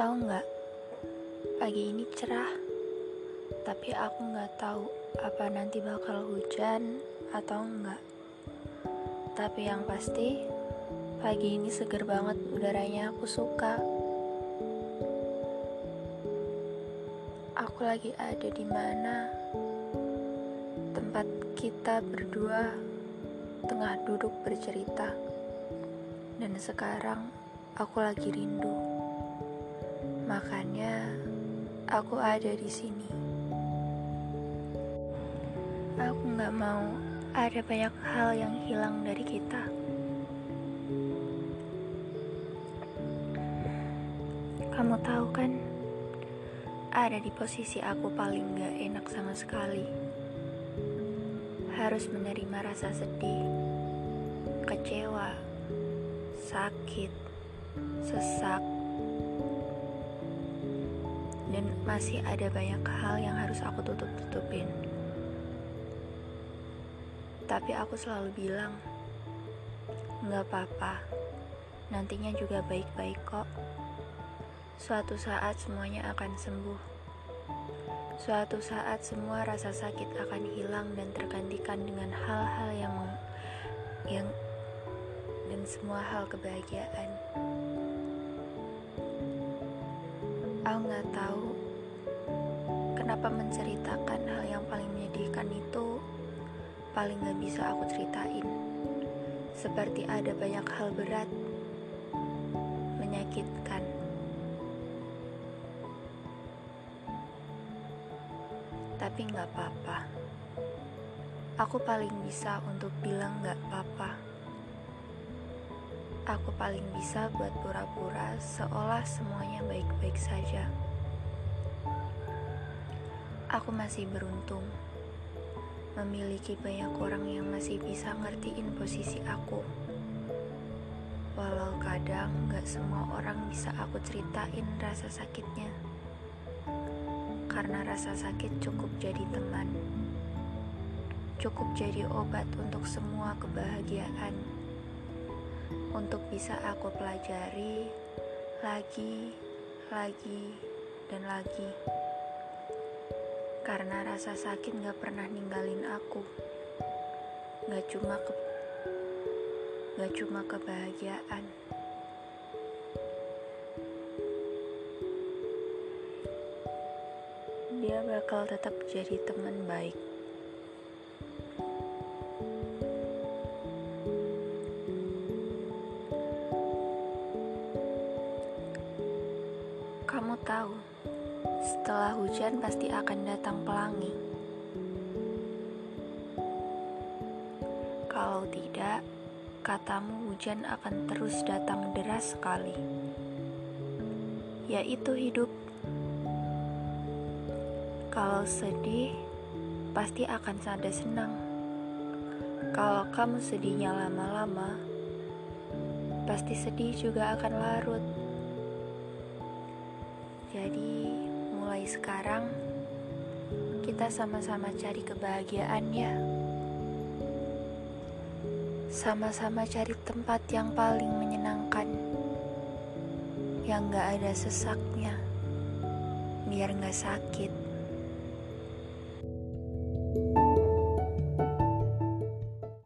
Tahu nggak, pagi ini cerah, tapi aku nggak tahu apa nanti bakal hujan atau enggak. Tapi yang pasti, pagi ini seger banget udaranya aku suka. Aku lagi ada di mana tempat kita berdua tengah duduk bercerita. Dan sekarang aku lagi rindu. Makanya aku ada di sini. Aku nggak mau ada banyak hal yang hilang dari kita. Kamu tahu kan, ada di posisi aku paling gak enak sama sekali. Harus menerima rasa sedih, kecewa, sakit, sesak, dan masih ada banyak hal yang harus aku tutup-tutupin. Tapi aku selalu bilang, nggak apa-apa, nantinya juga baik-baik kok. Suatu saat semuanya akan sembuh. Suatu saat semua rasa sakit akan hilang dan tergantikan dengan hal-hal yang yang dan semua hal kebahagiaan. Aku nggak tahu kenapa menceritakan hal yang paling menyedihkan itu paling gak bisa aku ceritain. Seperti ada banyak hal berat, menyakitkan. Tapi gak apa-apa. Aku paling bisa untuk bilang gak apa-apa. Aku paling bisa buat pura-pura seolah semuanya baik-baik saja. Aku masih beruntung memiliki banyak orang yang masih bisa ngertiin posisi aku. Walau kadang gak semua orang bisa aku ceritain rasa sakitnya. Karena rasa sakit cukup jadi teman. Cukup jadi obat untuk semua kebahagiaan. Untuk bisa aku pelajari lagi, lagi, dan lagi karena rasa sakit gak pernah ninggalin aku. Gak cuma ke gak cuma kebahagiaan. Dia bakal tetap jadi teman baik. Kamu tahu, setelah hujan pasti akan datang pelangi. Kalau tidak, katamu hujan akan terus datang deras sekali. Yaitu hidup. Kalau sedih, pasti akan ada senang. Kalau kamu sedihnya lama-lama, pasti sedih juga akan larut. Jadi, mulai sekarang kita sama-sama cari kebahagiaan ya. Sama-sama cari tempat yang paling menyenangkan, yang gak ada sesaknya, biar gak sakit.